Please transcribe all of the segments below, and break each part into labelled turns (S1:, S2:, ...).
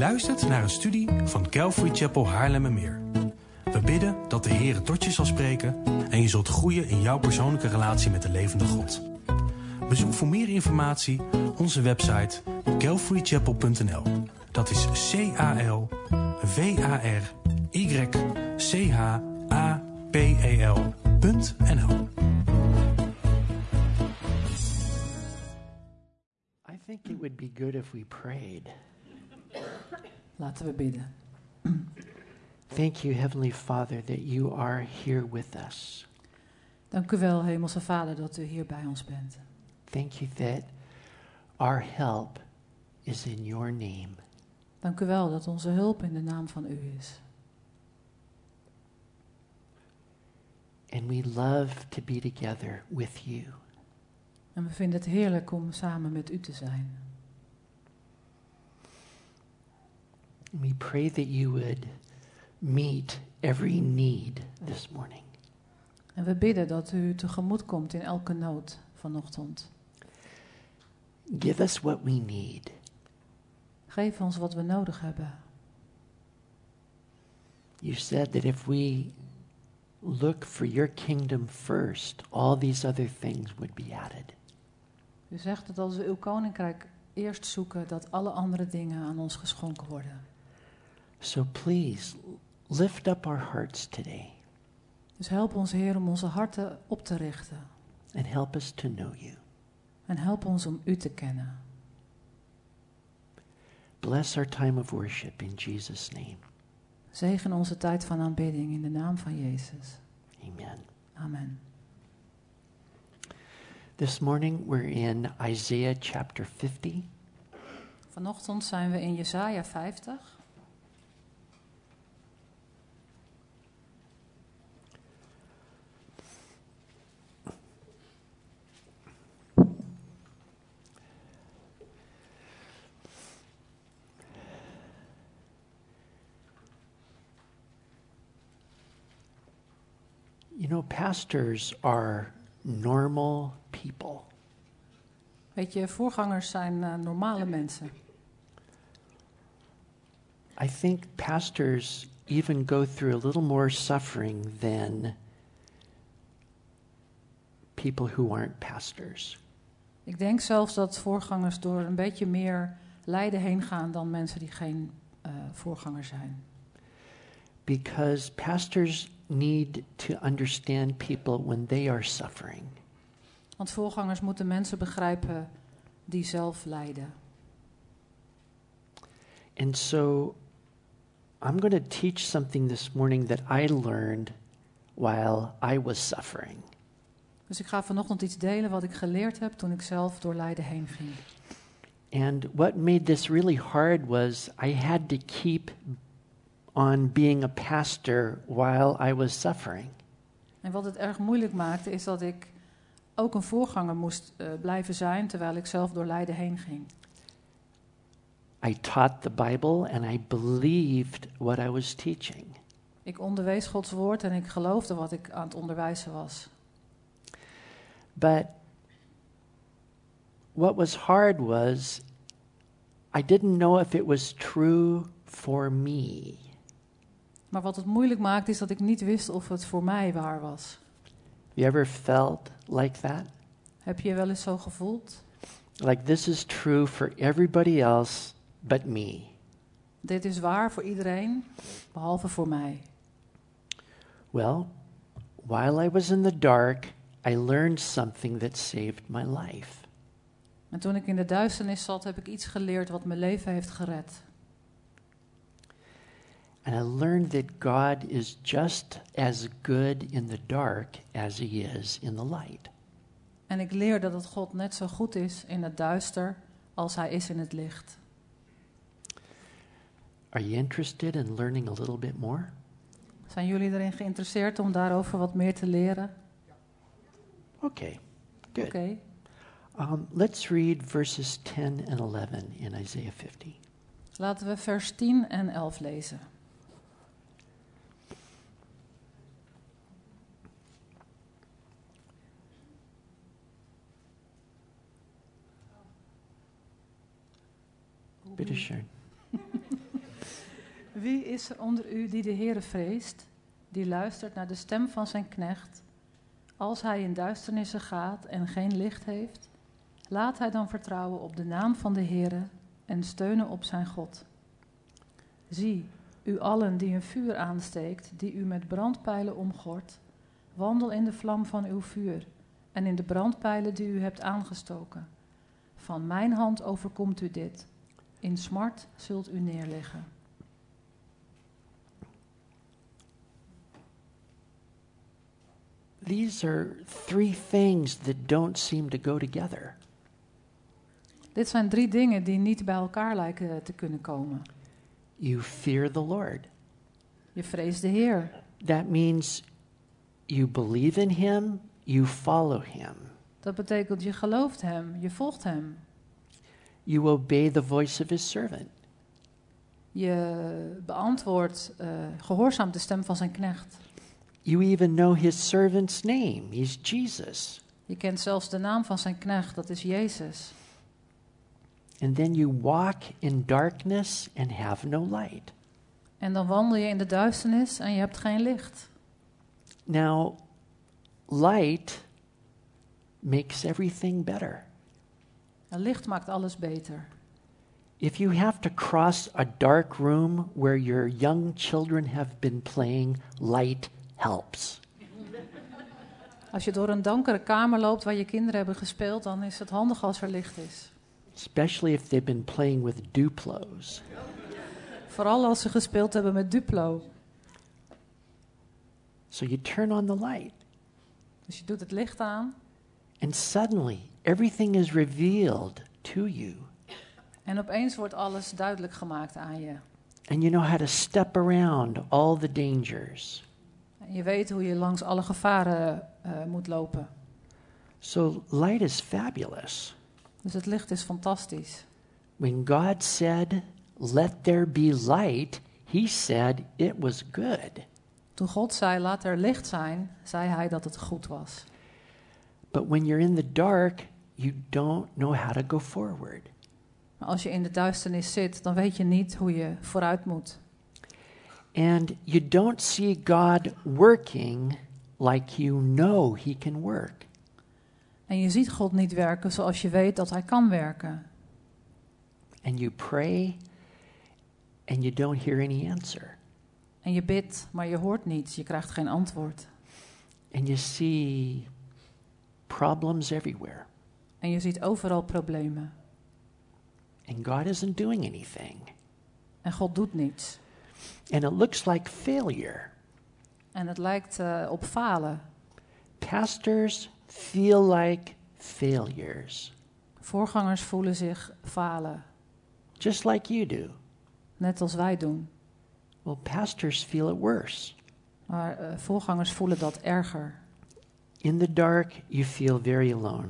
S1: luistert naar een studie van Calvary Chapel Haarlemmermeer. We bidden dat de Heer tot je zal spreken en je zult groeien in jouw persoonlijke relatie met de levende God. Bezoek voor meer informatie onze website calvarychapel.nl. Dat is C-A-L-V-A-R-Y-C-H-A-P-E-L.nl.
S2: I think it would be good if we prayed.
S3: Laten we bidden.
S2: Thank you, Heavenly Father, that you are here with us.
S3: Dank u wel, Hemelse Vader, dat u hier bij ons bent.
S2: Thank you that our help is in your name.
S3: Dank u wel dat onze hulp in de naam van u is.
S2: And we love to be together with you.
S3: En we vinden het heerlijk om samen met u te zijn.
S2: We pray that you would meet every need this morning.
S3: En we bidden dat u tegemoet komt in elke nood vanochtend.
S2: Give us what we need.
S3: Geef ons wat we nodig hebben.
S2: You said that if we look for your kingdom first, all these other things would be added.
S3: U zegt dat als we uw koninkrijk eerst zoeken, dat alle andere dingen aan ons geschonken worden.
S2: So please lift up our hearts today
S3: Dus help ons, Heer, om onze harten op te richten.
S2: and help us to know you.
S3: En help ons om u te kennen.
S2: Bless our time of worship in Jesus' name.
S3: Zegen onze tijd van aanbidding in de naam van Jezus.
S2: Amen.
S3: Amen.
S2: This morning we're in Isaiah chapter 50.
S3: Vanochtend zijn we in Jesaja 50.
S2: Know, pastors are normal people.
S3: Weet je, voorgangers zijn eh, normale mensen.
S2: I think pastors even go through a little more suffering than people who aren't pastors.
S3: Ik denk zelfs dat voorgangers door een beetje meer lijden heen gaan dan mensen die geen eh, voorganger zijn.
S2: Because pastors need to understand people when they are suffering.
S3: Want voorgangers moeten mensen begrijpen die zelf lijden.
S2: And so I'm going to teach something this morning that I learned while I was suffering.
S3: Dus ik ga vanochtend iets delen wat ik geleerd heb toen ik zelf door lijden heen ging.
S2: And what made this really hard was I had to keep on being a pastor while I was suffering.
S3: En wat het erg moeilijk maakte is dat ik ook een voorganger moest eh, blijven zijn terwijl ik zelf door lijden heen ging.
S2: I taught the Bible and I believed what I was teaching.
S3: Ik onderwees Gods woord en ik geloofde wat ik aan het onderwijzen was.
S2: But what was hard was I didn't know if it was true for me.
S3: Maar wat het moeilijk maakte is dat ik niet wist of het voor mij waar was.
S2: You ever felt like that?
S3: Heb je je wel eens zo gevoeld?
S2: Like this is true for everybody else but me.
S3: Dit is waar voor iedereen, behalve voor mij.
S2: Well, while I was in the dark, I learned something that saved my life.
S3: En toen ik in de duisternis zat, heb ik iets geleerd wat mijn leven heeft gered.
S2: And I learned that God is just as good in the dark as he is in the light.
S3: En ik leer dat het God net zo goed is in het duister als hij is in het licht.
S2: Are you interested in learning a little bit more?
S3: Zijn jullie erin geïnteresseerd om daarover wat meer te leren?
S2: Okay, good.
S3: Oké.
S2: Um, let's read verses 10 and 11 in Isaiah 50.
S3: Laten we vers 10 en 11 lezen. Wie is er onder u die de Heere vreest, die luistert naar de stem van zijn knecht? Als hij in duisternissen gaat en geen licht heeft, laat hij dan vertrouwen op de naam van de Heere en steunen op zijn God. Zie, u allen die een vuur aansteekt, die u met brandpijlen omgort, wandel in de vlam van uw vuur en in de brandpijlen die u hebt aangestoken. Van mijn hand overkomt u dit. In smart zult u neerliggen.
S2: These are three things that don't seem to go together.
S3: Dit zijn drie dingen die niet bij elkaar lijken te kunnen komen.
S2: You fear the Lord.
S3: Je vreest de Heer.
S2: That means you believe in Him, you follow Him.
S3: Dat betekent je gelooft Hem, je volgt Hem.
S2: You obey the voice of His servant.
S3: Je beantwoordt, uh, gehoorzaamt de stem van zijn knecht.
S2: You even know His servant's name. He's Jesus.
S3: Je kent zelfs de naam van zijn knecht, dat is Jezus.
S2: And then you walk in darkness and have no light.
S3: En dan wandel je in de duisternis en je hebt geen licht.
S2: Now, light makes everything better.
S3: En licht maakt alles beter.
S2: If you have to cross a dark room where your young children have been playing, light helps.
S3: Als je door een donkere kamer loopt waar je kinderen hebben gespeeld, dan is het handig als er licht is.
S2: Especially if they've been playing with Duplos.
S3: Vooral als ze gespeeld hebben met Duplo.
S2: So you turn on the light,
S3: Dus je doet het licht aan
S2: and suddenly everything is revealed to you.
S3: en opeens wordt alles duidelijk gemaakt aan je.
S2: And you know how to step around all the dangers.
S3: En je weet hoe je langs alle gevaren uh, moet lopen.
S2: So light is fabulous.
S3: Dus het licht is fantastisch.
S2: When God said, Let there be light, he said it was good.
S3: Toen God zei, laat er licht zijn, zei hij dat het goed was.
S2: But when you're in the dark, you don't know how to go forward.
S3: Als je in de duisternis zit, dan weet je niet hoe je vooruit moet.
S2: And you don't see God working like you know he can work.
S3: En je ziet God niet werken zoals je weet dat hij kan werken.
S2: And you pray and you don't hear any answer.
S3: En je bidt, maar je hoort niets, je krijgt geen antwoord.
S2: And you see problems everywhere.
S3: En je ziet overal problemen.
S2: And God isn't doing anything.
S3: En God doet niets.
S2: And it looks like failure.
S3: En het lijkt uh, op falen.
S2: Pastors feel like failures,
S3: Voorgangers voelen zich falen,
S2: just like you do.
S3: net als wij doen.
S2: Well, pastors feel it worse.
S3: Maar uh, voorgangers voelen dat erger.
S2: In the dark, you feel very alone.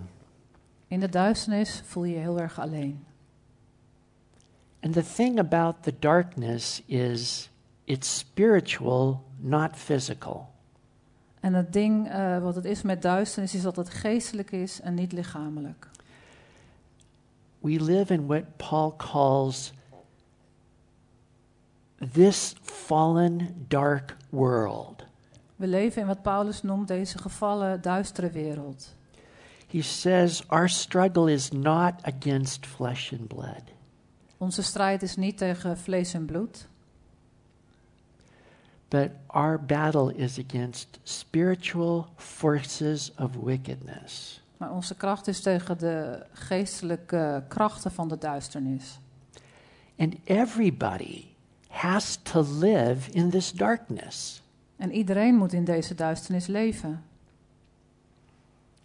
S3: In de duisternis voel je je heel erg alleen.
S2: And the thing about the darkness is it's spiritual, not physical.
S3: En het ding uh, wat het is met duisternis is dat het geestelijk is en niet lichamelijk.
S2: We live in what Paul calls this fallen, dark world.
S3: We leven in wat Paulus noemt deze gevallen, duistere wereld.
S2: He says our struggle is not against flesh and blood.
S3: Onze strijd is niet tegen vlees en bloed,
S2: But our battle is against spiritual forces of wickedness.
S3: maar onze kracht is tegen de geestelijke krachten van de duisternis.
S2: And everybody has to live in this darkness.
S3: En iedereen moet in deze duisternis leven.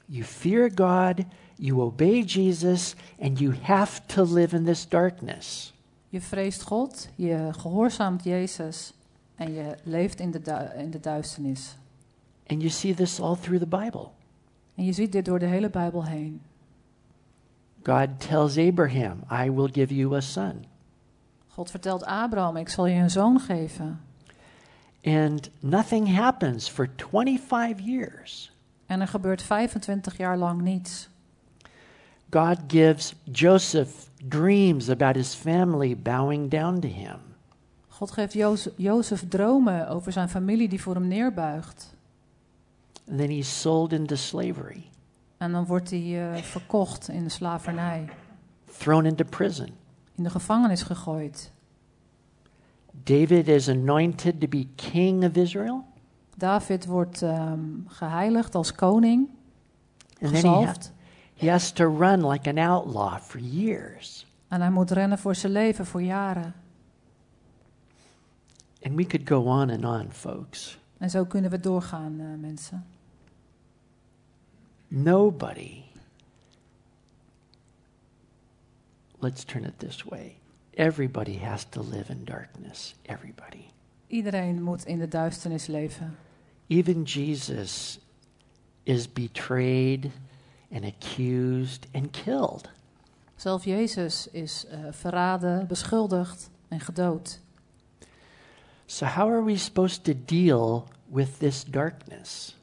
S2: You fear God, you obey Jesus, and you have to live in this darkness.
S3: Je vreest God, je gehoorzaamt Jezus en je leeft in de, du- in de duisternis.
S2: And you see this all through the Bible.
S3: En je ziet dit door de hele Bijbel heen.
S2: God tells Abraham, I will give you a son.
S3: God vertelt Abraham, ik zal je een zoon geven.
S2: And nothing happens for 25 years.
S3: En er gebeurt 25 jaar lang niets.
S2: God gives Joseph dreams about his family bowing down to him.
S3: God geeft Jozef, Jozef dromen over zijn familie die voor hem neerbuigt.
S2: And then he's sold into slavery,
S3: En dan wordt hij eh, verkocht in de slavernij,
S2: thrown into prison.
S3: in de gevangenis gegooid.
S2: David is anointed to be king of Israel.
S3: David wordt ehm, geheiligd als koning,
S2: And then he, ha-
S3: gezalfd.
S2: he has to run like an outlaw for years.
S3: En hij moet rennen voor zijn leven, voor jaren.
S2: And we could go on and on, folks.
S3: En zo kunnen we doorgaan, eh, mensen.
S2: Nobody, let's turn it this way. Everybody has to live in darkness. Everybody.
S3: Iedereen moet in de duisternis leven.
S2: Even Jesus is betrayed and accused and killed.
S3: Zelf Jezus is eh, verraden, beschuldigd en gedood.
S2: So, how are we supposed to deal with this darkness?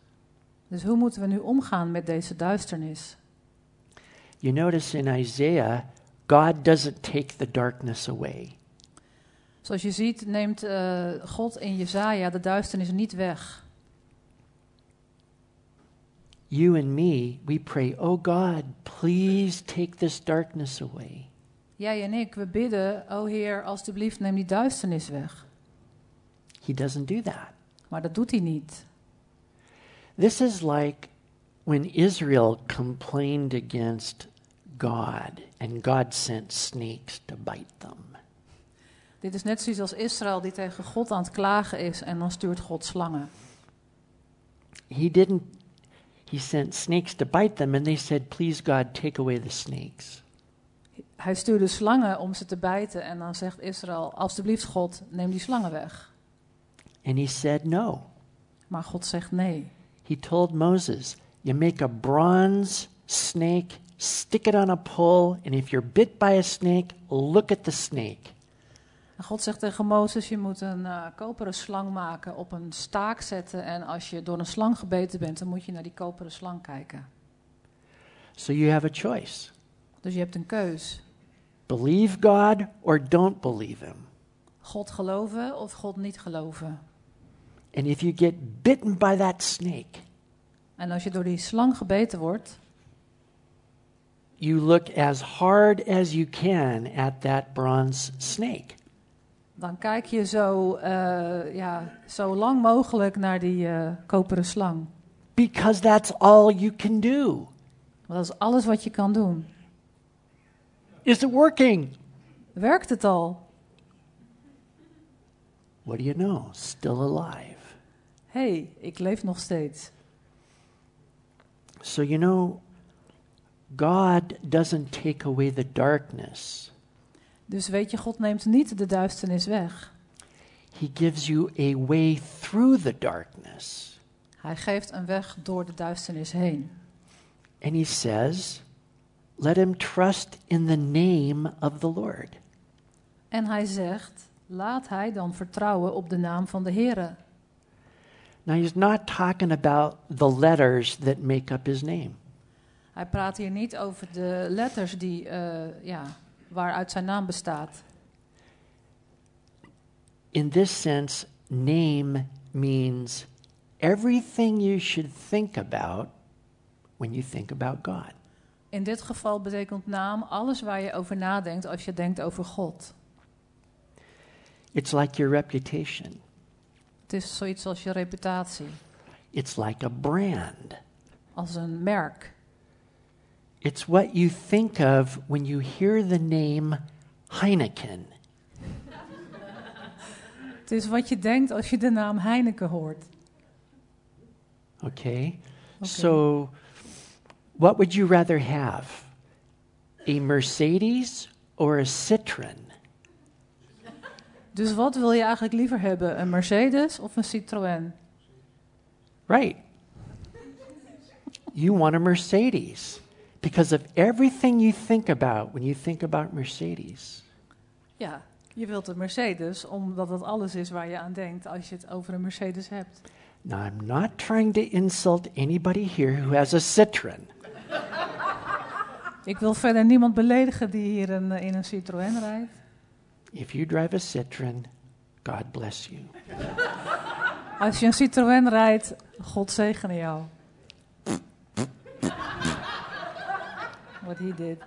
S3: Dus hoe moeten we nu omgaan met deze duisternis?
S2: You notice in Isaiah, God doesn't take the darkness away.
S3: Zoals je ziet neemt eh, God in Jezaja de duisternis niet weg.
S2: You and me, we pray, Oh God, please take this darkness away.
S3: Jij en ik, we bidden, o Heer, alstublieft neem die duisternis weg.
S2: He doesn't do that.
S3: Maar dat doet hij niet.
S2: This is like when Israel complained against God and God sent snakes to bite them.
S3: Dit is net zoiets als Israël die tegen God aan het klagen is en dan stuurt God slangen.
S2: He didn't, he sent snakes to bite them, and they said, Please God, take away the snakes.
S3: Hij stuurde slangen om ze te bijten en dan zegt Israël, alstublieft God, neem die slangen weg.
S2: And he said, No.
S3: Maar God zegt nee.
S2: He told Moses, You make a bronze snake, stick it on a pole, and if you're bit by a snake, look at the snake.
S3: En God zegt tegen Mozes, je moet een eh, koperen slang maken, op een staak zetten en als je door een slang gebeten bent, dan moet je naar die koperen slang kijken.
S2: So you have a choice
S3: Dus je hebt een keus.
S2: believe God or don't believe him.
S3: God geloven of God niet geloven.
S2: And if you get bitten by that snake,
S3: En als je door die slang gebeten wordt,
S2: you look as hard as you can at that bronze snake.
S3: Dan kijk je zo, eh, ja, zo lang mogelijk naar die eh, koperen slang.
S2: Because that's all you can do.
S3: Want dat is alles wat je kan doen.
S2: Is it working?
S3: Werkt het al?
S2: What do you know? Still alive.
S3: Hey, ik leef nog steeds.
S2: So, you know, God doesn't take away the darkness,
S3: Dus weet je, God neemt niet de duisternis weg.
S2: He gives you a way through the darkness.
S3: Hij geeft een weg door de duisternis heen.
S2: And He says, Let him trust in the name of the Lord.
S3: En hij zegt, laat hij dan vertrouwen op de naam van de Heere.
S2: Now, He's not talking about the letters that make up His name.
S3: Hij praat hier niet over de letters die, eh, ja, waaruit zijn naam bestaat.
S2: In this sense, name means everything you should think about when you think about God.
S3: In dit geval betekent naam alles waar je over nadenkt als je denkt over God.
S2: It's like your reputation,
S3: Het is zoiets als je reputatie,
S2: it's like a brand.
S3: als een merk.
S2: It's what you think of when you hear the name Heineken.
S3: Het is wat je denkt als je de naam Heineken hoort.
S2: Okay? So, what would you rather have? A Mercedes or a Citroen?
S3: Dus wat wil je eigenlijk liever hebben? Een Mercedes of een Citroën?
S2: Right. You want a Mercedes because of everything you think about when you think about Mercedes.
S3: Ja, je wilt een Mercedes omdat dat alles is waar je aan denkt als je het over een Mercedes hebt.
S2: Now, I'm not trying to insult anybody here who has a Citroen.
S3: Ik wil verder niemand beledigen die hier een, eh, in een Citroën rijdt.
S2: If you drive a Citroen, God bless you.
S3: Als je een Citroën rijdt, God zegene jou. What he did.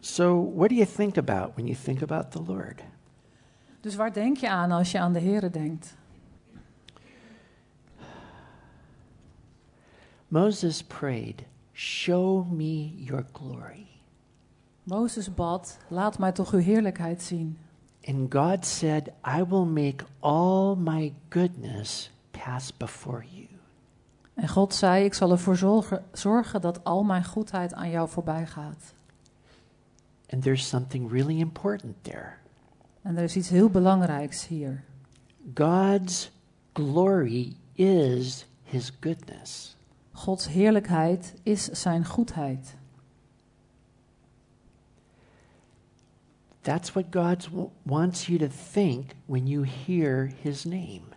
S2: So, what do you think about when you think about the Lord?
S3: Dus waar denk je aan als je aan de Here denkt?
S2: Moses prayed, Show me your glory.
S3: Mozes bad, laat mij toch uw heerlijkheid zien.
S2: And God said, I will make all my goodness pass before you.
S3: En God zei, ik zal ervoor zorgen, zorgen dat al mijn goedheid aan jou voorbij gaat.
S2: And there's something really important there.
S3: En er is iets heel belangrijks hier.
S2: God's glory is his goodness.
S3: Gods heerlijkheid is zijn goedheid.
S2: That's what God wants you to think when you hear his name.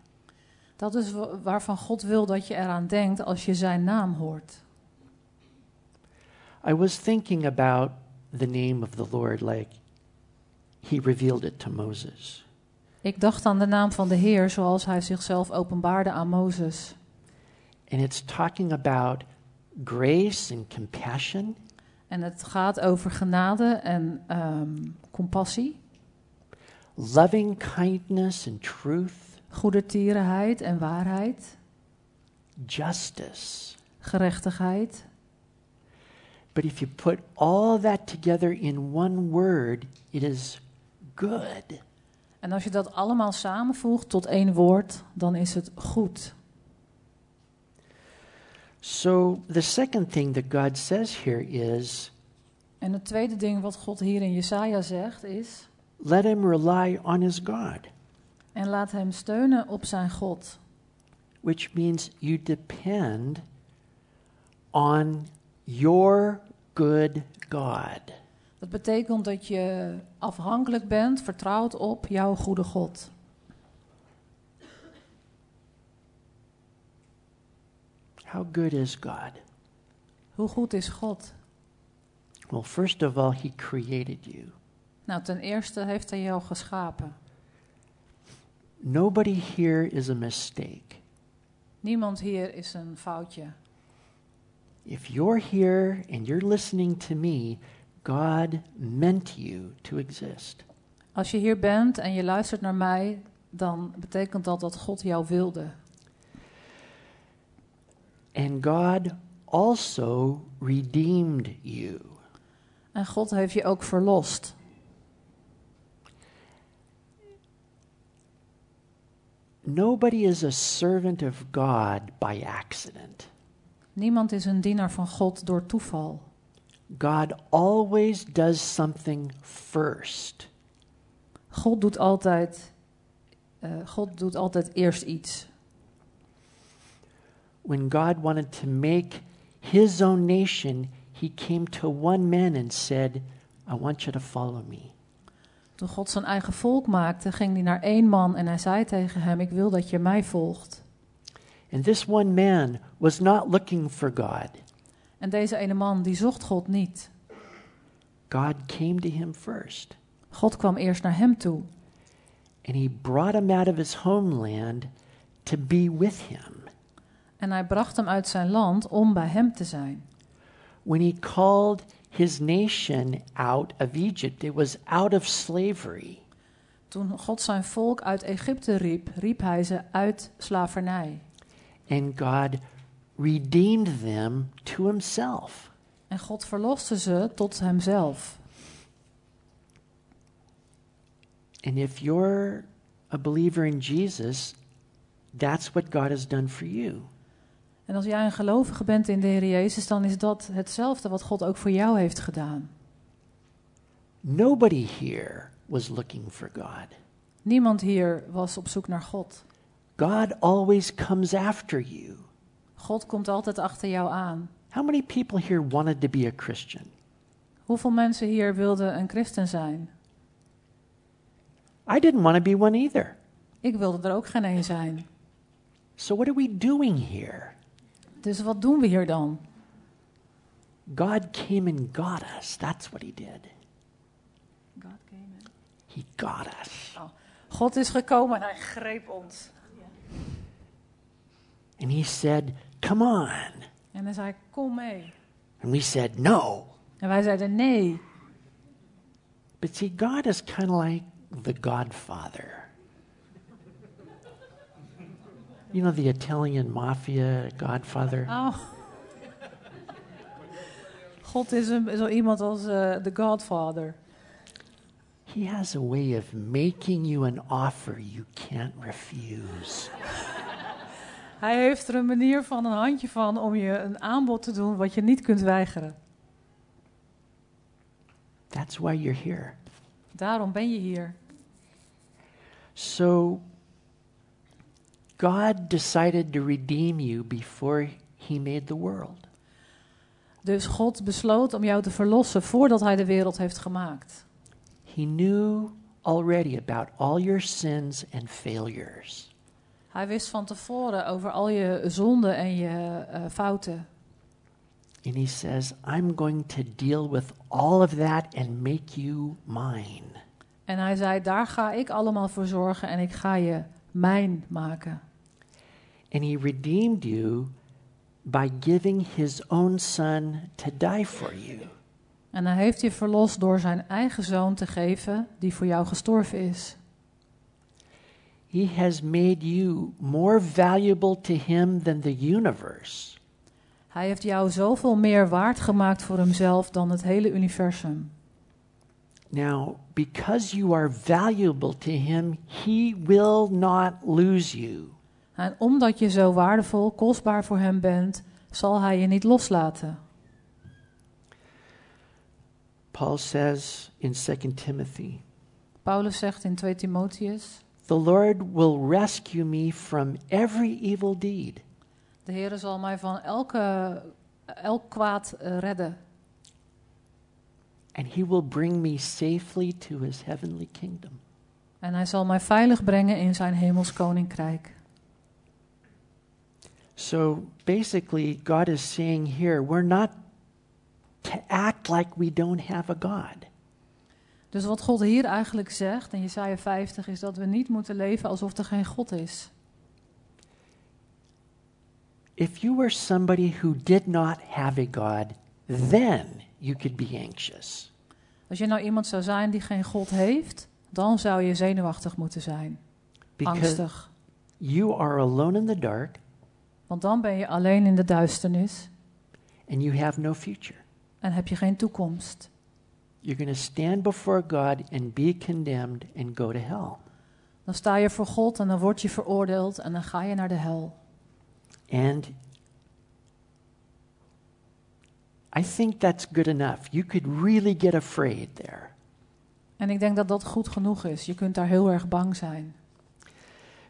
S3: Dat is wa- waarvan God wil dat je eraan denkt als je zijn naam hoort.
S2: I was thinking about the name of the Lord like he revealed it to Moses.
S3: Ik dacht aan de naam van de Heer zoals hij zichzelf openbaarde aan Mozes.
S2: And it's talking about grace and compassion,
S3: En het gaat over genade en ehm, compassie,
S2: loving kindness and truth,
S3: goedertierenheid en waarheid,
S2: justice.
S3: gerechtigheid.
S2: But if you put all that together in one word, it is good.
S3: En als je dat allemaal samenvoegt tot één woord, dan is het goed.
S2: So the second thing that God says here is
S3: En het tweede ding wat God hier in Jesaja zegt is:
S2: let him rely on his God,
S3: en laat hem steunen op zijn God.
S2: which means you depend on your good God.
S3: Dat betekent dat je afhankelijk bent, vertrouwd op jouw goede God.
S2: How good is God?
S3: Hoe goed is God?
S2: Well, first of all, he created you.
S3: Nou, ten eerste heeft hij jou geschapen.
S2: Nobody here is a mistake.
S3: Niemand hier is een foutje.
S2: If you're here and you're listening to me, God meant you to exist.
S3: Als je hier bent en je luistert naar mij, dan betekent dat dat God jou wilde.
S2: And God also redeemed you.
S3: En God heeft je ook verlost.
S2: Nobody is a servant of God by accident.
S3: Niemand is een dienaar van God door toeval.
S2: God always does something first.
S3: God doet altijd, eh, God doet altijd eerst iets.
S2: When God wanted to make his own nation, he came to one man and said, I want you to follow me.
S3: Toen God zijn eigen volk maakte, ging hij naar één man en hij zei tegen hem: Ik wil dat je mij volgt.
S2: And this one man was not looking for God.
S3: En deze ene man, die zocht God niet.
S2: God came to him first.
S3: God kwam eerst naar hem toe.
S2: And he brought him out of his homeland to be with him.
S3: En hij bracht hem uit zijn land om bij hem te zijn.
S2: When he called his nation out of Egypt, it was out of slavery.
S3: Toen God zijn volk uit Egypte riep, riep hij ze uit slavernij.
S2: And God redeemed them to himself.
S3: En God verloste ze tot hemzelf.
S2: And if you're a believer in Jesus, that's what God has done for you.
S3: En als jij een gelovige bent in de Heer Jezus, dan is dat hetzelfde wat God ook voor jou heeft gedaan.
S2: Nobody here was looking for God.
S3: Niemand hier was op zoek naar God.
S2: God always comes after you.
S3: God komt altijd achter jou aan.
S2: How many people here wanted to be a Christian?
S3: Hoeveel mensen hier wilden een christen zijn?
S2: I didn't want to be one either.
S3: Ik wilde er ook geen een zijn.
S2: So, what are we doing here?
S3: Dus wat doen we hier dan?
S2: God came and got us. That's what he did.
S3: God came in.
S2: He got us.
S3: God is gekomen en hij greep ons.
S2: And he said, Come on.
S3: En hij zei, kom mee.
S2: And we said, No.
S3: En wij zeiden, nee.
S2: But see, God is kind of like the Godfather. You know, the Italian mafia Godfather?
S3: Oh. God is een, zo iemand als eh, The Godfather.
S2: He has a way of making you an offer you can't refuse.
S3: Hij heeft er een manier van, een handje van, om je een aanbod te doen wat je niet kunt weigeren.
S2: That's why you're here.
S3: Daarom ben je hier.
S2: So, God decided to redeem you before He made the world.
S3: Dus God besloot om jou te verlossen voordat hij de wereld heeft gemaakt.
S2: He knew already about all your sins and failures.
S3: Hij wist van tevoren over al je zonden en je eh, fouten.
S2: And He says, I'm going to deal with all of that and make you mine.
S3: En hij zei, daar ga ik allemaal voor zorgen en ik ga je mijn maken.
S2: And He redeemed you by giving His own Son to die for you.
S3: En hij heeft je verlost door zijn eigen zoon te geven die voor jou gestorven is.
S2: He has made you more valuable to Him than the universe.
S3: Hij heeft jou zoveel meer waard gemaakt voor hemzelf dan het hele universum.
S2: Now, because you are valuable to Him, He will not lose you.
S3: En omdat je zo waardevol, kostbaar voor hem bent, zal hij je niet loslaten.
S2: Paul says in 2 Timothy,
S3: Paulus zegt in 2 Timotheus:
S2: The Lord will rescue me from every evil deed.
S3: De Heere zal mij van elke, elk kwaad eh, redden.
S2: And He will bring me safely to His heavenly kingdom.
S3: En hij zal mij veilig brengen in zijn hemels koninkrijk.
S2: So basically, God is saying here, we're not to act like we don't have a God.
S3: Dus wat God hier eigenlijk zegt in Jesaja 50 is dat we niet moeten leven alsof er geen God is.
S2: If you were somebody who did not have a God, then you could be anxious.
S3: Als je nou iemand zou zijn die geen God heeft, dan zou je zenuwachtig moeten zijn.
S2: Because
S3: Angstig.
S2: you are alone in the dark
S3: Want dan ben je alleen in de duisternis
S2: and you have no future.
S3: en heb je geen toekomst.
S2: You're going to stand before God and be condemned and go to hell.
S3: Dan sta je voor God en dan word je veroordeeld en dan ga je naar de hel.
S2: And I think that's good enough. You could really get afraid there.
S3: En ik denk dat dat goed genoeg is. Je kunt daar heel erg bang zijn.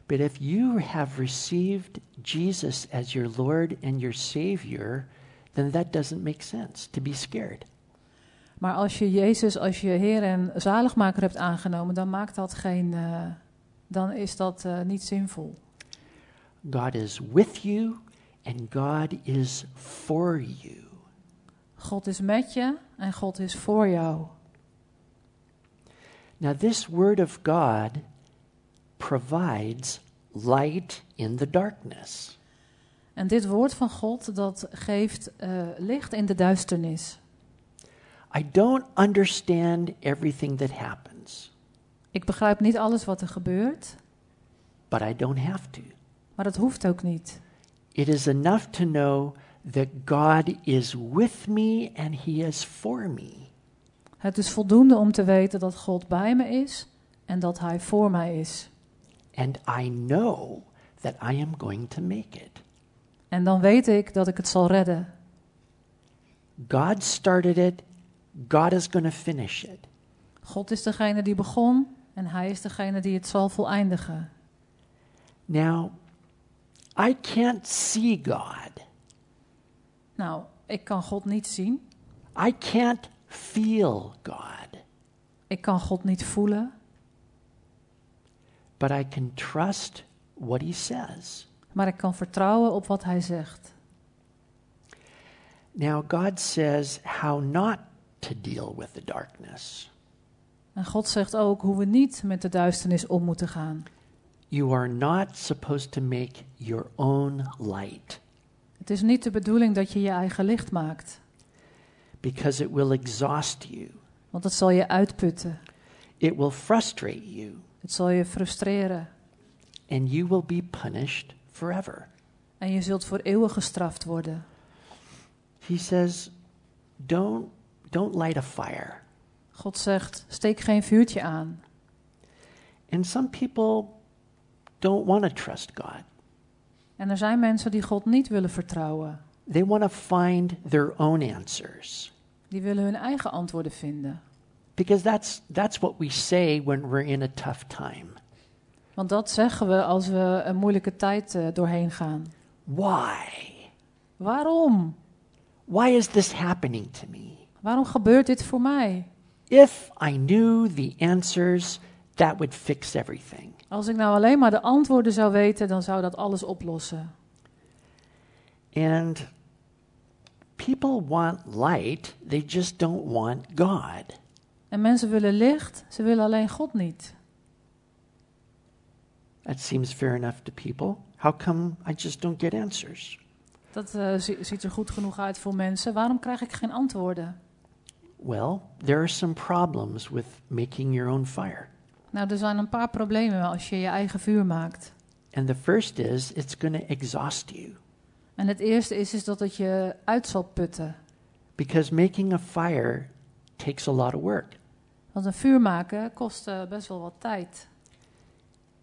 S2: But if you have received Jesus as your Lord and your Savior, then that doesn't make sense to be scared.
S3: Maar als je Jezus als je Heer en zaligmaker hebt aangenomen, dan maakt dat geen. eh, dan is dat eh, niet zinvol.
S2: God is with you and God is for you.
S3: God is met je en God is voor jou.
S2: Now, this Word of God provides light in the darkness.
S3: En dit woord van God, dat geeft eh, licht in de duisternis.
S2: I don't understand everything that happens,
S3: Ik begrijp niet alles wat er gebeurt,
S2: but I don't have to.
S3: maar dat hoeft ook niet.
S2: It is enough to know that God is with me and He is for me.
S3: Het is voldoende om te weten dat God bij me is en dat Hij voor mij is.
S2: And I know that I am going to make it.
S3: En dan weet ik dat ik het zal redden.
S2: God started it, God is going to finish it.
S3: God is degene die begon en Hij is degene die het zal voleindigen.
S2: Now, I can't see God,
S3: Nou, ik kan God niet zien.
S2: I can't feel God,
S3: Ik kan God niet voelen.
S2: But I can trust what He says.
S3: Maar ik kan vertrouwen op wat Hij zegt.
S2: Now, God says how not to deal with the darkness.
S3: En God zegt ook hoe we niet met de duisternis om moeten gaan.
S2: You are not supposed to make your own light
S3: Het is niet de bedoeling dat je je eigen licht maakt,
S2: because it will exhaust you,
S3: want het zal je uitputten.
S2: it will frustrate you,
S3: Het zal je frustreren.
S2: and you will be punished forever.
S3: En je zult voor eeuwig gestraft worden.
S2: He says, don't, don't light a fire.
S3: God zegt: steek geen vuurtje aan.
S2: And some people don't want to trust God.
S3: En er zijn mensen die God niet willen vertrouwen.
S2: They want to find their own answers.
S3: Die willen hun eigen antwoorden vinden.
S2: Because that's, that's what we say when we're in a tough time.
S3: Want dat zeggen we als we een moeilijke tijd eh, doorheen gaan.
S2: Why?
S3: Waarom?
S2: Why is this happening to me?
S3: Waarom gebeurt dit voor mij?
S2: If I knew the answers, that would fix everything.
S3: Als ik nou alleen maar de antwoorden zou weten, dan zou dat alles oplossen.
S2: And people want light, they just don't want God.
S3: En mensen willen licht, ze willen alleen God niet.
S2: That seems fair enough to people. How come I just don't get answers?
S3: Dat eh, zi- ziet er goed genoeg uit voor mensen. Waarom krijg ik geen antwoorden?
S2: Well, there are some problems with making your own fire.
S3: Nou, er zijn een paar problemen als je je eigen vuur maakt.
S2: And the first is it's going to exhaust you
S3: En het eerste is, is dat het je uit zal putten.
S2: because making a fire takes a lot of work.
S3: Want een vuur maken kost eh, best wel wat tijd.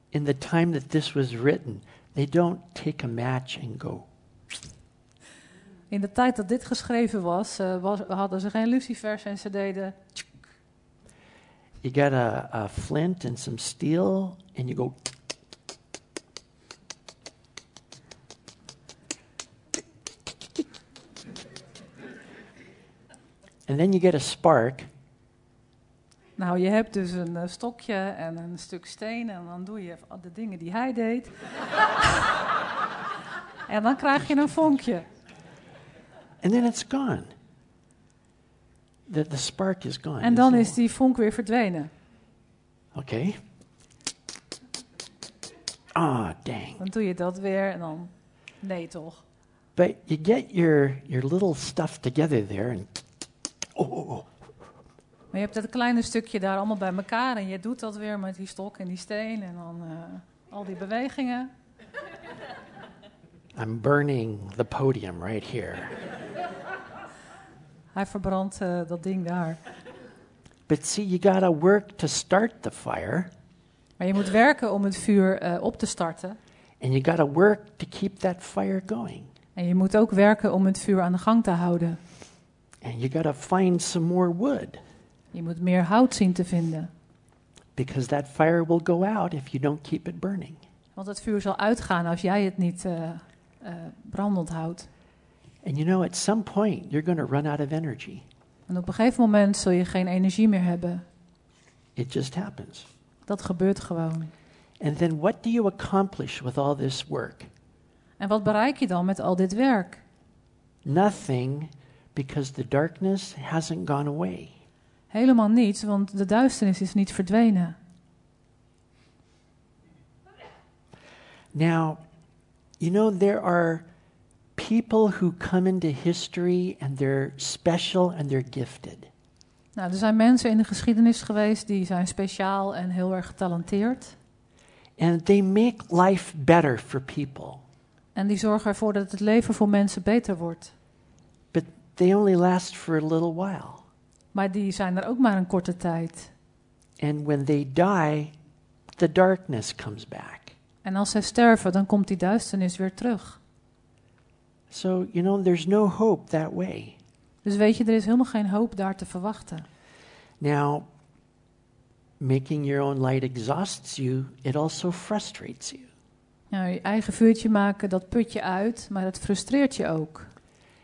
S2: In the time that this was written, they don't take a match and go.
S3: In de tijd dat dit geschreven was, eh, was hadden ze geen lucifers en ze deden...
S2: You got a, a flint and some steel, and you go. And then you get a spark,
S3: Nou, je hebt dus een eh, stokje en een stuk steen en dan doe je de dingen die hij deed. en dan krijg je een vonkje.
S2: and then it's gone. The, the spark is gone.
S3: En dan is die vonk weer verdwenen.
S2: Okay. Ah, dang.
S3: Dan doe je dat weer en dan... Nee, toch?
S2: But you get your, your little stuff together there, and oh, oh, oh.
S3: Maar je hebt dat kleine stukje daar allemaal bij elkaar en je doet dat weer met die stok en die steen en dan eh, al die bewegingen.
S2: I'm burning the podium right here.
S3: Hij verbrandt eh, dat ding daar.
S2: But see, you got to work to start the fire,
S3: Maar je moet werken om het vuur eh, op te starten.
S2: and you got to work to keep that fire going.
S3: En je moet ook werken om het vuur aan de gang te houden.
S2: And you got to find some more wood
S3: Je moet meer hout zien te vinden.
S2: because that fire will go out if you don't keep it burning.
S3: Want het vuur zal uitgaan als jij het niet eh, eh, brandend houdt.
S2: And you know, at some point, you're going to run out of energy.
S3: En op een gegeven moment zul je geen energie meer hebben.
S2: It just happens.
S3: Dat gebeurt gewoon.
S2: And then what do you accomplish with all this work?
S3: En wat bereik je dan met al dit werk?
S2: Nothing because the darkness hasn't gone away.
S3: Helemaal niets, want de duisternis is niet verdwenen.
S2: Now, you know, there are people who come into history and they're special and they're gifted.
S3: Nou, er zijn mensen in de geschiedenis geweest die zijn speciaal en heel erg getalenteerd.
S2: And they make life better for people.
S3: En die zorgen ervoor dat het leven voor mensen beter wordt.
S2: They only last for a little while.
S3: Maar die zijn er ook maar een korte tijd.
S2: And when they die, the darkness comes back.
S3: En als zij sterven, dan komt die duisternis weer terug.
S2: So, you know, there's no hope that way.
S3: Dus weet je, er is helemaal geen hoop daar te verwachten.
S2: Now, making your own light exhausts you, it also frustrates you.
S3: Nou, je eigen vuurtje maken, dat put je uit, maar het frustreert je ook.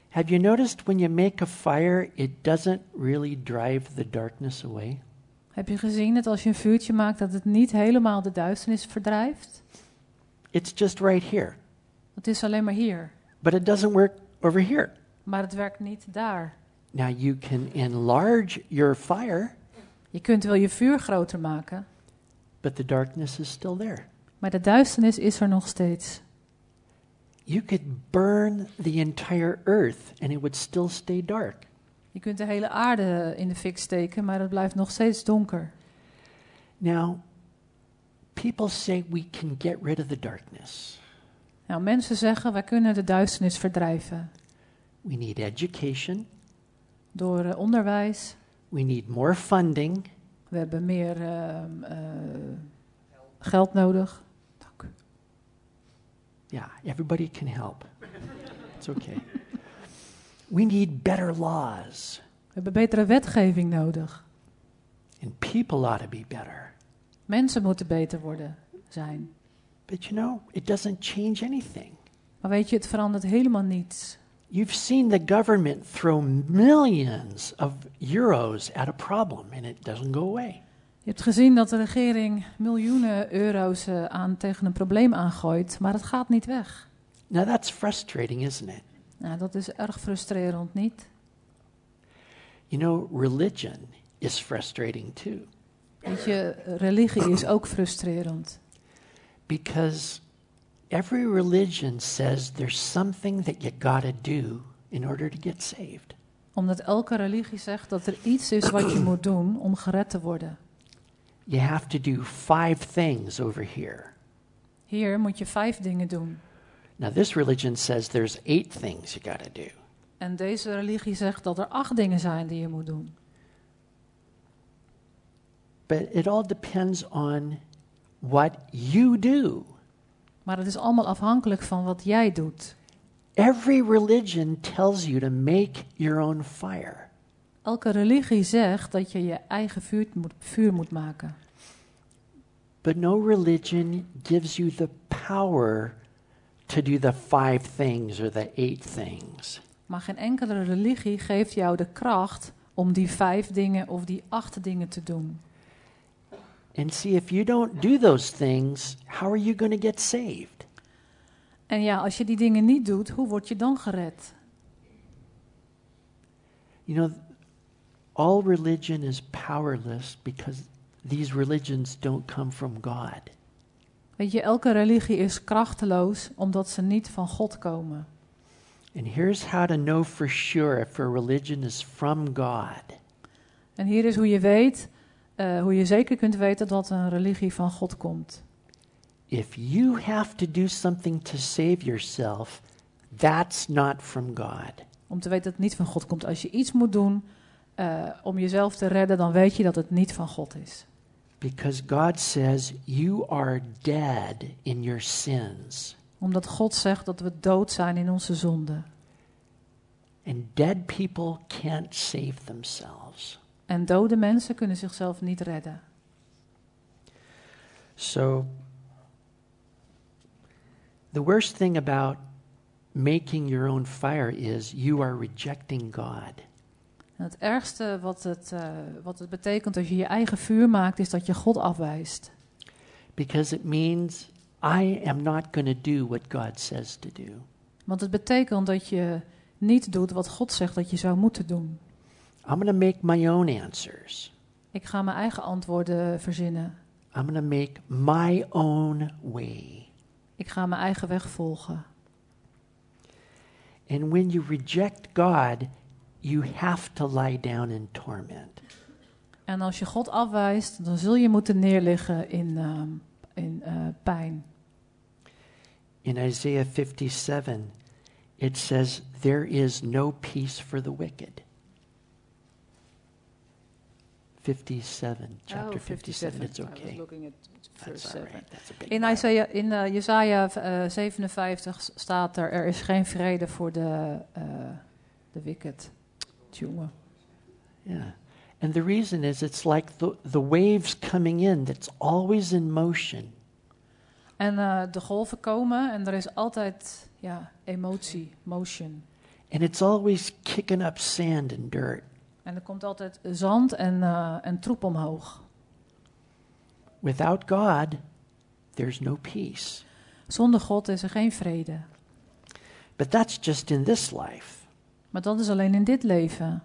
S2: Have you noticed when you make a fire, it doesn't really drive the darkness away?
S3: Heb je gezien dat als je een vuurtje maakt, dat het niet helemaal de duisternis verdrijft?
S2: It's just right here.
S3: Het is alleen maar hier.
S2: But it doesn't work over here.
S3: Maar het werkt niet daar.
S2: Now, you can enlarge your fire,
S3: Je kunt wel je vuur groter maken,
S2: but the darkness is still there.
S3: maar de duisternis is er nog steeds.
S2: You could burn the entire earth and it would still stay dark.
S3: Je kunt de hele aarde in de fik steken, maar het blijft nog steeds donker.
S2: Now, people say we can get rid of the darkness.
S3: Nou, mensen zeggen, wij kunnen de duisternis verdrijven.
S2: We need education,
S3: Door eh, onderwijs,
S2: we need more funding,
S3: we hebben meer ehm, eh, geld nodig.
S2: Yeah, everybody can help. It's okay. We need better laws,
S3: We hebben betere wetgeving nodig.
S2: and people ought to be better.
S3: Mensen moeten beter worden, zijn.
S2: But you know, it doesn't change anything.
S3: Maar weet je, het verandert helemaal niets.
S2: You've seen the government throw millions of euros at a problem, and it doesn't go away.
S3: Je hebt gezien dat de regering miljoenen euro's eh, aan, tegen een probleem aangooit, maar het gaat niet weg.
S2: Now that's frustrating, isn't it?
S3: Nou, dat is erg frustrerend, niet?
S2: You know, religion is frustrating too,
S3: Weet je, religie is ook frustrerend.
S2: because every religion says there's something that you gotta do in order to get saved.
S3: Omdat elke religie zegt dat er iets is wat je moet doen om gered te worden.
S2: You have to do five things over here.
S3: Hier moet je vijf dingen doen.
S2: Now, this religion says there's eight things you gotta do.
S3: En deze religie zegt dat er acht dingen zijn die je moet doen.
S2: But it all depends on what you do.
S3: Maar het is allemaal afhankelijk van wat jij doet.
S2: Every religion tells you to make your own fire.
S3: Elke religie zegt dat je je eigen vuur moet, vuur moet maken.
S2: But no religion gives you the power to do the five things or the eight things.
S3: Maar geen enkele religie geeft jou de kracht om die vijf dingen of die acht dingen te doen.
S2: And see, if you don't do those things, how are you going to get saved?
S3: En ja, als je die dingen niet doet, hoe word je dan gered?
S2: You know, all religion is powerless because these religions don't come from God.
S3: Weet je, elke religie is krachteloos omdat ze niet van God komen.
S2: And here's how to know for sure if a religion is from God.
S3: En hier is hoe je weet, eh, hoe je zeker kunt weten dat een religie van God komt.
S2: If you have to do something to save yourself, that's not from God.
S3: Om te weten dat het niet van God komt. Als je iets moet doen eh, om jezelf te redden, dan weet je dat het niet van God is.
S2: Because God says you are dead in your sins.
S3: Omdat God zegt dat we dood zijn in onze zonden.
S2: And dead people can't save themselves.
S3: En dode mensen kunnen zichzelf niet redden.
S2: So, the worst thing about making your own fire is you are rejecting God.
S3: En het ergste wat het, eh, wat het betekent als je je eigen vuur maakt, is dat je God afwijst.
S2: Because it means I am not going to do what God says to do.
S3: Want het betekent dat je niet doet wat God zegt dat je zou moeten doen.
S2: I'm going to make my own answers.
S3: Ik ga mijn eigen antwoorden verzinnen.
S2: I'm going to make my own way.
S3: Ik ga mijn eigen weg volgen.
S2: And when you reject God, you have to lie down in torment.
S3: En als je God afwijst, dan zul je moeten neerliggen in, ehm, in eh, pijn.
S2: In Isaiah 57, it says, There is no peace for the wicked. 57, chapter 57. It's okay. That's
S3: In. Isaiah, in eh, Jesaja eh, 57 staat er, er is geen vrede voor de, eh de wicked. Jongen.
S2: Yeah. And the reason is it's like the, the waves coming in that's always in motion.
S3: En eh, de golven komen en er is altijd ja, emotie, motion.
S2: And it's always kicking up sand and dirt.
S3: En er komt altijd zand en, eh, en troep omhoog.
S2: Without God, there's no peace.
S3: Zonder God is er geen vrede.
S2: But that's just in this life.
S3: Maar dat is alleen in dit leven.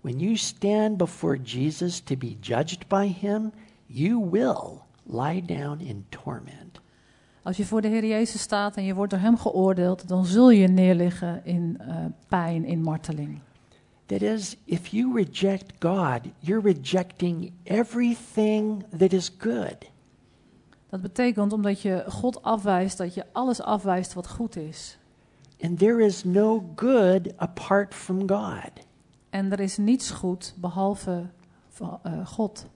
S2: When you stand before Jesus to be judged by him, you will lie down in torment.
S3: Als je voor de Heer Jezus staat en je wordt door Hem geoordeeld, dan zul je neerliggen in uh, pijn, in marteling.
S2: That is, if you reject God, you're rejecting everything that is good.
S3: Dat betekent omdat je God afwijst, dat je alles afwijst wat goed is.
S2: And there is no good apart from God.
S3: En er is niets goed behalve van, uh, God.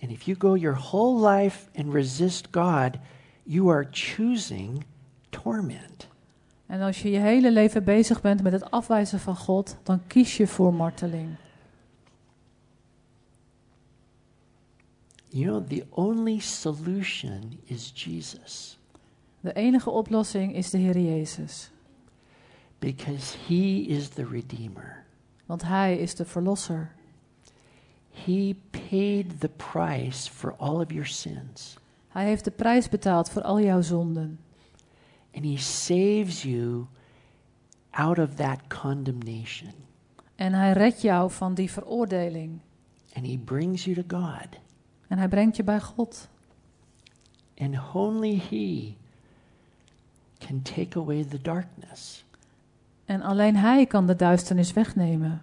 S2: And if you go your whole life and resist God, you are choosing torment.
S3: En als je je hele leven bezig bent met het afwijzen van God, dan kies je voor marteling.
S2: You know, the only solution is Jesus.
S3: De enige oplossing is de Heer Jezus.
S2: Because he is the Redeemer.
S3: Want Hij is de Verlosser.
S2: He paid the price for all of your sins.
S3: Hij heeft de prijs betaald voor al jouw zonden.
S2: And he saves you out of that condemnation.
S3: En Hij redt jou van die veroordeling.
S2: And he brings you to God.
S3: En Hij brengt je bij God.
S2: And only he can take away the darkness.
S3: En alleen Hij kan de duisternis wegnemen.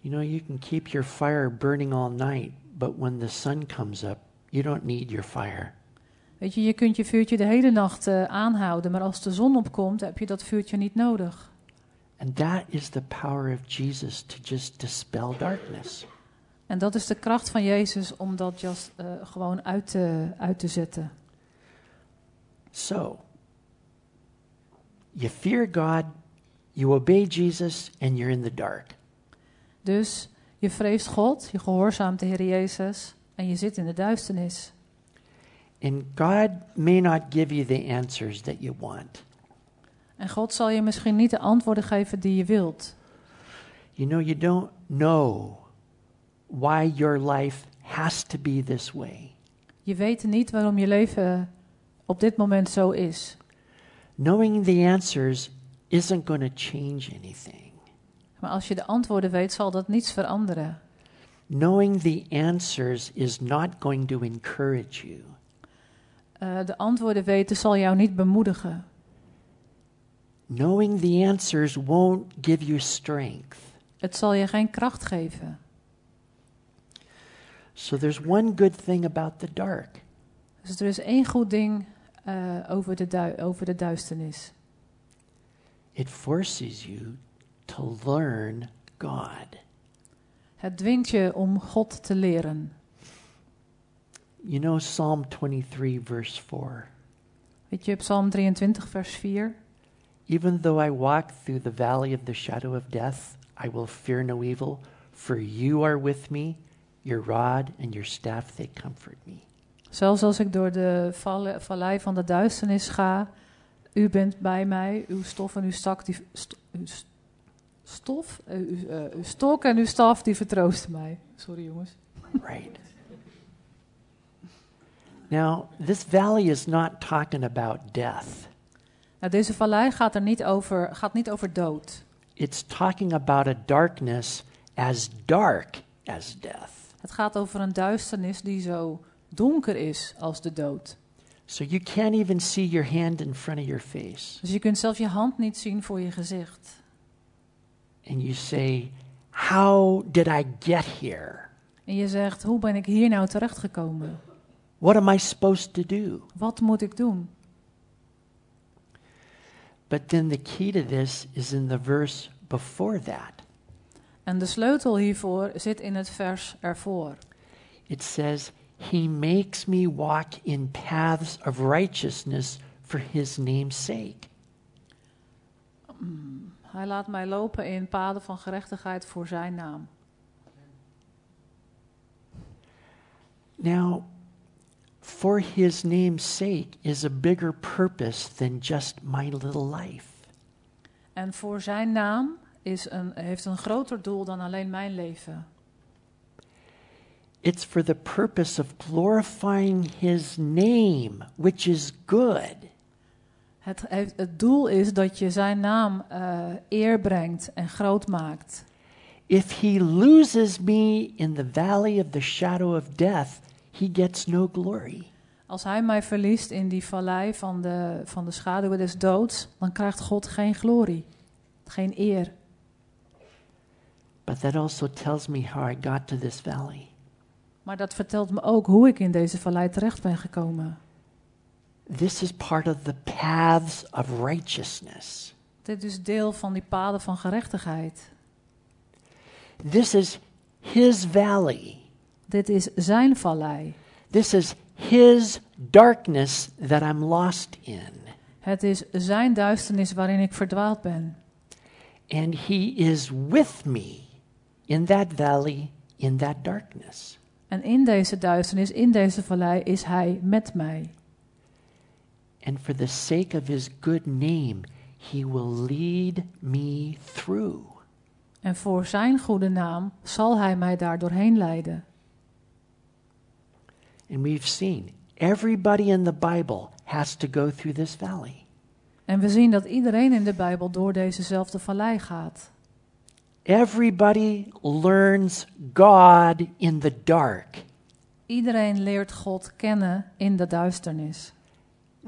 S2: You know, you can keep your fire burning all night, but when the sun comes up, you don't need your fire.
S3: Weet je, je kunt je vuurtje de hele nacht uh, aanhouden, maar als de zon opkomt, heb je dat vuurtje niet nodig.
S2: And that is the power of Jesus to just dispel darkness.
S3: En dat is de kracht van Jezus om dat just, uh, gewoon uit te, uit te zetten.
S2: So, you fear God, you obey Jesus, and you're in the dark.
S3: Dus je vreest God, je gehoorzaamt de Heer Jezus en je zit in de duisternis.
S2: And God may not give you the answers that you want.
S3: En God zal je misschien niet de antwoorden geven die je wilt.
S2: You know, you don't know why your life has to be this way.
S3: Je weet niet waarom je leven op dit moment zo is.
S2: Knowing the answers isn't going to change anything.
S3: Maar als je de antwoorden weet, zal dat niets veranderen.
S2: Knowing the answers is not going to encourage you.
S3: Uh, de antwoorden weten zal jou niet bemoedigen.
S2: Knowing the answers won't give you strength.
S3: Het zal je geen kracht geven.
S2: So there's one good thing about the dark.
S3: Dus er is één goed ding uh, over, de over de duisternis.
S2: It forces you to learn God.
S3: Het dwingt je om God te leren.
S2: You know Psalm 23 verse 4.
S3: Weet je, Psalm 23 vers 4.
S2: Even though I walk through the valley of the shadow of death, I will fear no evil, for you are with me, your rod and your staff they comfort me.
S3: Zelfs als ik door de vallei van de duisternis ga, u bent bij mij, uw stof en uw stak, die, st uw stof, uh, uw, uh, uw stok en uw staf, die vertroosten mij. Sorry jongens.
S2: Right. Now, this valley is not talking about death.
S3: Nou, deze vallei gaat er niet over, gaat niet over dood.
S2: It's talking about a darkness as dark as death.
S3: Het gaat over een duisternis die zo donker is als de dood.
S2: So you can't even see your hand in front of your face.
S3: Dus je kunt zelfs je hand niet zien voor je gezicht.
S2: And you say, How did I get here?
S3: En je zegt, hoe ben ik hier nou terechtgekomen?
S2: What am I supposed to do?
S3: Wat moet ik doen?
S2: But then the key to this is in the verse before that.
S3: En de sleutel hiervoor zit in het vers ervoor.
S2: It says, He makes me walk in paths of righteousness for His name's sake.
S3: Hij laat mij lopen in paden van gerechtigheid voor zijn naam.
S2: Now, for His name's sake is a bigger purpose than just my little life.
S3: En voor zijn naam is een, heeft een groter doel dan alleen mijn leven.
S2: It's for the purpose of glorifying His name, which is good.
S3: Het, het doel is dat je zijn naam eh, eer brengt en groot maakt.
S2: If he loses me in the valley of the shadow of death, he gets no glory.
S3: Als hij mij verliest in die vallei van de, van de schaduwen des doods, dan krijgt God geen glorie, geen eer.
S2: But that also tells me how I got to this valley.
S3: Maar dat vertelt me ook hoe ik in deze vallei terecht ben gekomen.
S2: This is part of the paths of righteousness.
S3: Dit is deel van die paden van gerechtigheid.
S2: This is his valley.
S3: Dit is zijn vallei.
S2: This is his darkness that I'm lost in.
S3: Het is zijn duisternis waarin ik verdwaald ben.
S2: And he is with me in that valley, in that darkness.
S3: En in deze duisternis, in deze vallei, is hij met mij.
S2: And for the sake of his good name, he will lead me through.
S3: En voor zijn goede naam zal hij mij daar doorheen leiden.
S2: And we've seen everybody in the Bible has to go through this valley.
S3: En we zien dat iedereen in de Bijbel door dezezelfde vallei gaat.
S2: Everybody learns God in the dark.
S3: Iedereen leert God kennen in de duisternis.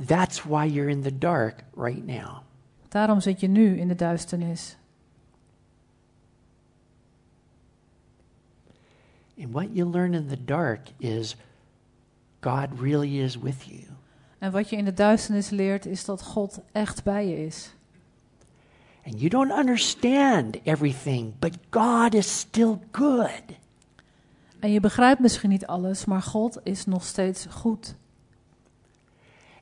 S2: That's why you're in the dark right now.
S3: Daarom zit je nu in de duisternis.
S2: And what you learn in the dark is God really is with you.
S3: En wat je in de duisternis leert is dat God echt bij je is.
S2: And you don't understand everything, but God is still good.
S3: En je begrijpt misschien niet alles, maar God is nog steeds goed.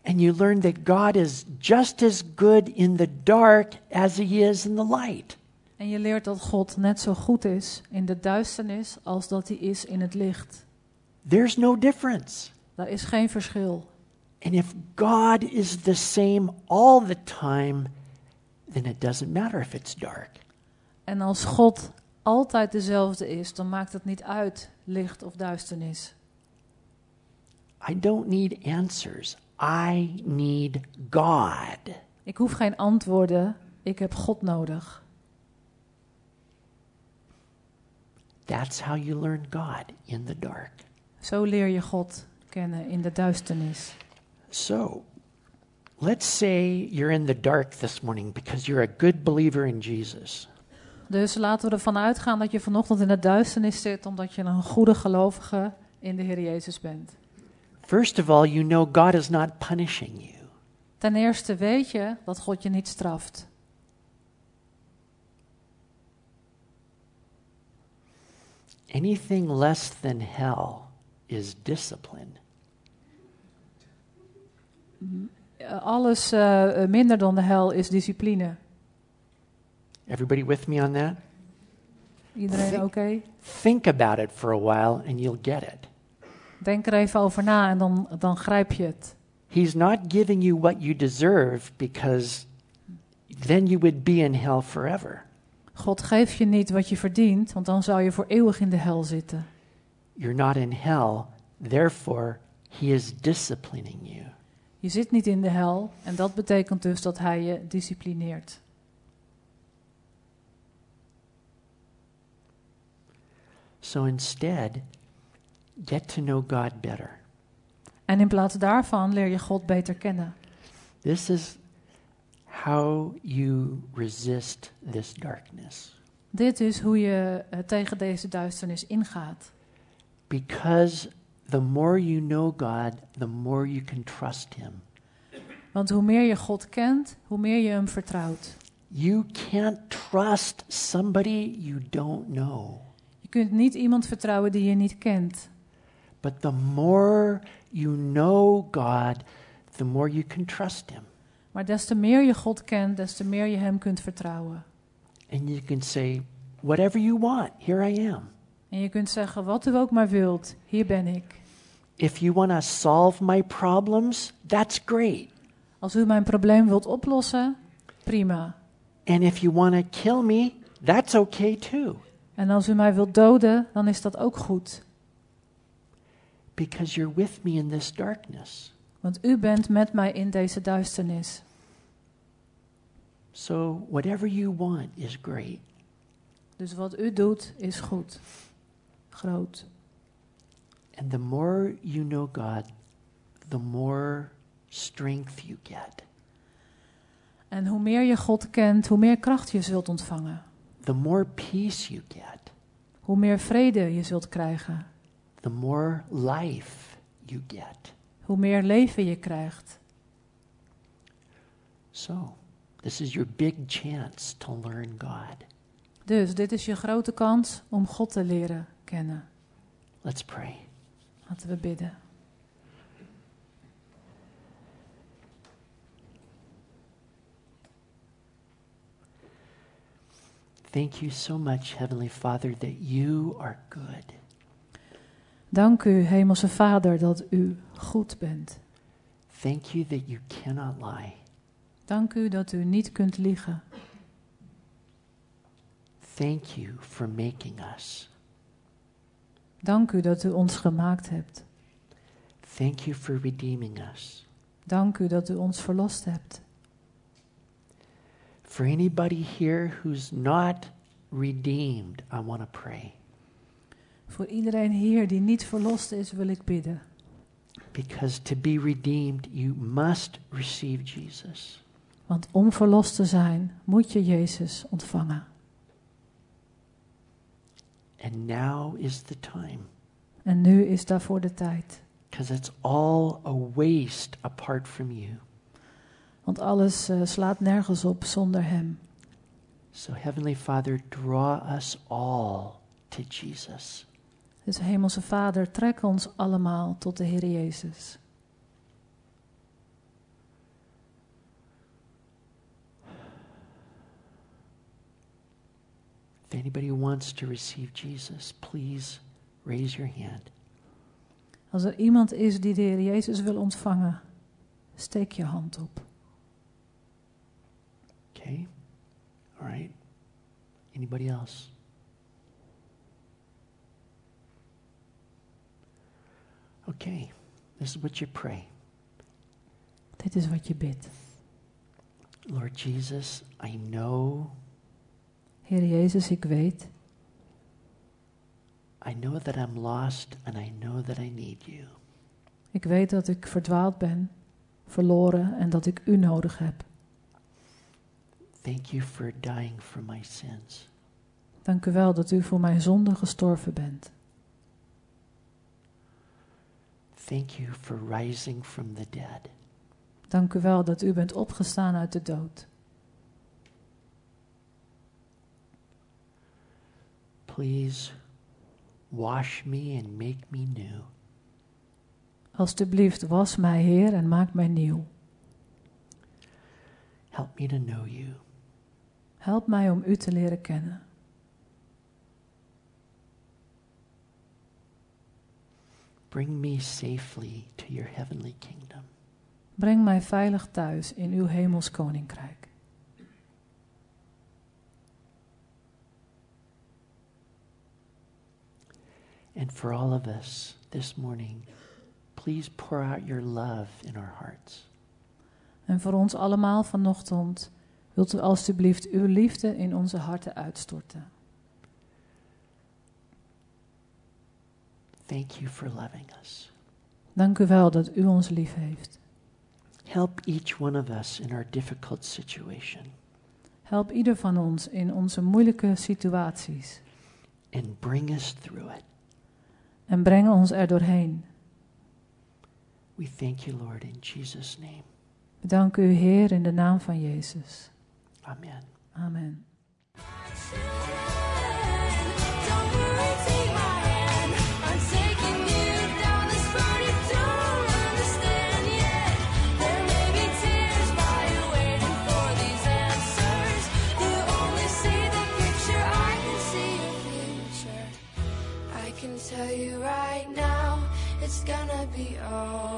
S2: And you learn that God is just as good in the dark as he is in the light.
S3: En je leert dat God net zo goed is in de duisternis als dat hij is in het licht.
S2: There's no difference.
S3: Daar is geen verschil.
S2: And if God is the same all the time, then it doesn't matter if it's dark.
S3: En als God altijd dezelfde is, dan maakt het niet uit licht of duisternis.
S2: I don't need answers. I need God.
S3: Ik hoef geen antwoorden, ik heb God nodig.
S2: That's how you learn God in the dark.
S3: Zo leer je God kennen in de duisternis.
S2: So, let's say you're in the dark this morning because you're a good believer in Jesus.
S3: Dus laten we ervan uitgaan dat je vanochtend in de duisternis zit omdat je een goede gelovige in de Heer Jezus bent.
S2: First of all, you know God is not punishing you.
S3: Ten eerste weet je dat God je niet straft.
S2: Anything less than hell is discipline.
S3: Eh, Alles eh, eh, minder dan de hel is discipline.
S2: Everybody with me on that?
S3: Iedereen oké?
S2: Think about it for a while and you'll get it.
S3: Denk er even over na en dan, dan grijp je het.
S2: He's not giving you what you deserve because then you would be in hell forever.
S3: God geeft je niet wat je verdient, want dan zou je voor eeuwig in de hel zitten.
S2: You're not in hell, therefore, He is disciplining you.
S3: Je zit niet in de hel en dat betekent dus dat hij je disciplineert.
S2: So instead, get to know God better.
S3: En in plaats daarvan leer je God beter kennen.
S2: This is how you resist this darkness.
S3: Dit is hoe je eh, tegen deze duisternis ingaat.
S2: Because the more you know God, the more you can trust Him.
S3: Want hoe meer je God kent, hoe meer je hem vertrouwt.
S2: You can't trust somebody you don't know.
S3: Je kunt niet iemand vertrouwen die je niet kent.
S2: But the more you know God, the more you can trust Him.
S3: Maar des te meer je God kent, des te meer je hem kunt vertrouwen.
S2: And you can say, Whatever you want, here I am.
S3: En je kunt zeggen, wat u ook maar wilt, hier ben ik.
S2: If you want to solve my problems, that's great.
S3: Als u mijn probleem wilt oplossen, prima.
S2: And if you want to kill me, that's okay too.
S3: En als u mij wilt doden, dan is dat ook goed.
S2: Because you're with me in this darkness.
S3: Want u bent met mij in deze duisternis.
S2: So, whatever you want is great.
S3: Dus wat u doet is goed. Groot.
S2: And the more you know God, the more strength you get.
S3: En hoe meer je God kent, hoe meer kracht je zult ontvangen.
S2: The more peace you get,
S3: Hoe meer vrede je zult krijgen.
S2: the more life you get.
S3: Hoe meer leven je krijgt.
S2: So, this is your big chance to learn God.
S3: Dus dit is je grote kans om God te leren kennen.
S2: Let's pray.
S3: Laten we bidden.
S2: Thank you so much, Heavenly Father, that you are good.
S3: Dank u, Hemelse Vader, dat u goed bent.
S2: Thank you that you cannot lie.
S3: Dank u dat u niet kunt liegen.
S2: Thank you for making us.
S3: Dank u dat u ons gemaakt hebt.
S2: Thank you for redeeming us.
S3: Dank u dat u ons verlost hebt.
S2: For anybody here who's not redeemed, I want to pray.
S3: Voor iedereen hier die niet verlost is, wil ik bidden.
S2: Because to be redeemed, you must receive Jesus.
S3: Want om verlost te zijn, moet je Jezus ontvangen.
S2: And now is the time.
S3: En nu is daarvoor de tijd.
S2: Because it's all a waste apart from you.
S3: Want alles eh, slaat nergens op zonder Hem.
S2: So, Heavenly Father, draw us all to Jesus.
S3: Dus Hemelse Vader, trek ons allemaal tot de Heer Jezus.
S2: If anybody wants to receive Jesus, please raise your hand.
S3: Als er iemand is die de Heer Jezus wil ontvangen, steek je hand op.
S2: Okay? All right. Anybody else? Okay. This is what you pray.
S3: Dit is wat je bidt.
S2: Lord Jesus, I know,
S3: Heer Jezus, ik weet,
S2: I know that I'm lost and I know that I need you.
S3: ik weet dat ik verdwaald ben, verloren en dat ik U nodig heb.
S2: Thank you for dying for my sins.
S3: Dank u wel dat U voor mijn zonde gestorven bent.
S2: Thank you for rising from the dead.
S3: Dank u wel dat U bent opgestaan uit de dood.
S2: Please wash me and make me new.
S3: Alsjeblieft, was mij, Heer, en maak mij nieuw.
S2: Help me to know you.
S3: Help mij om U te leren kennen.
S2: Bring me safely to your heavenly kingdom.
S3: Breng mij veilig thuis in Uw hemels koninkrijk.
S2: And for all of us this morning, please pour out your love in our hearts.
S3: En voor ons allemaal vanochtend wilt u alstublieft uw liefde in onze harten uitstorten.
S2: Thank you for loving us.
S3: Dank u wel dat u ons lief heeft.
S2: Help each one of us in our difficult situation
S3: Help ieder van ons in onze moeilijke situaties
S2: and bring us through it.
S3: En breng ons er doorheen.
S2: We thank you, Lord, in Jesus' name.
S3: Bedank u, Heer, in de naam van Jezus.
S2: Amen.
S3: Amen.
S4: Be alright.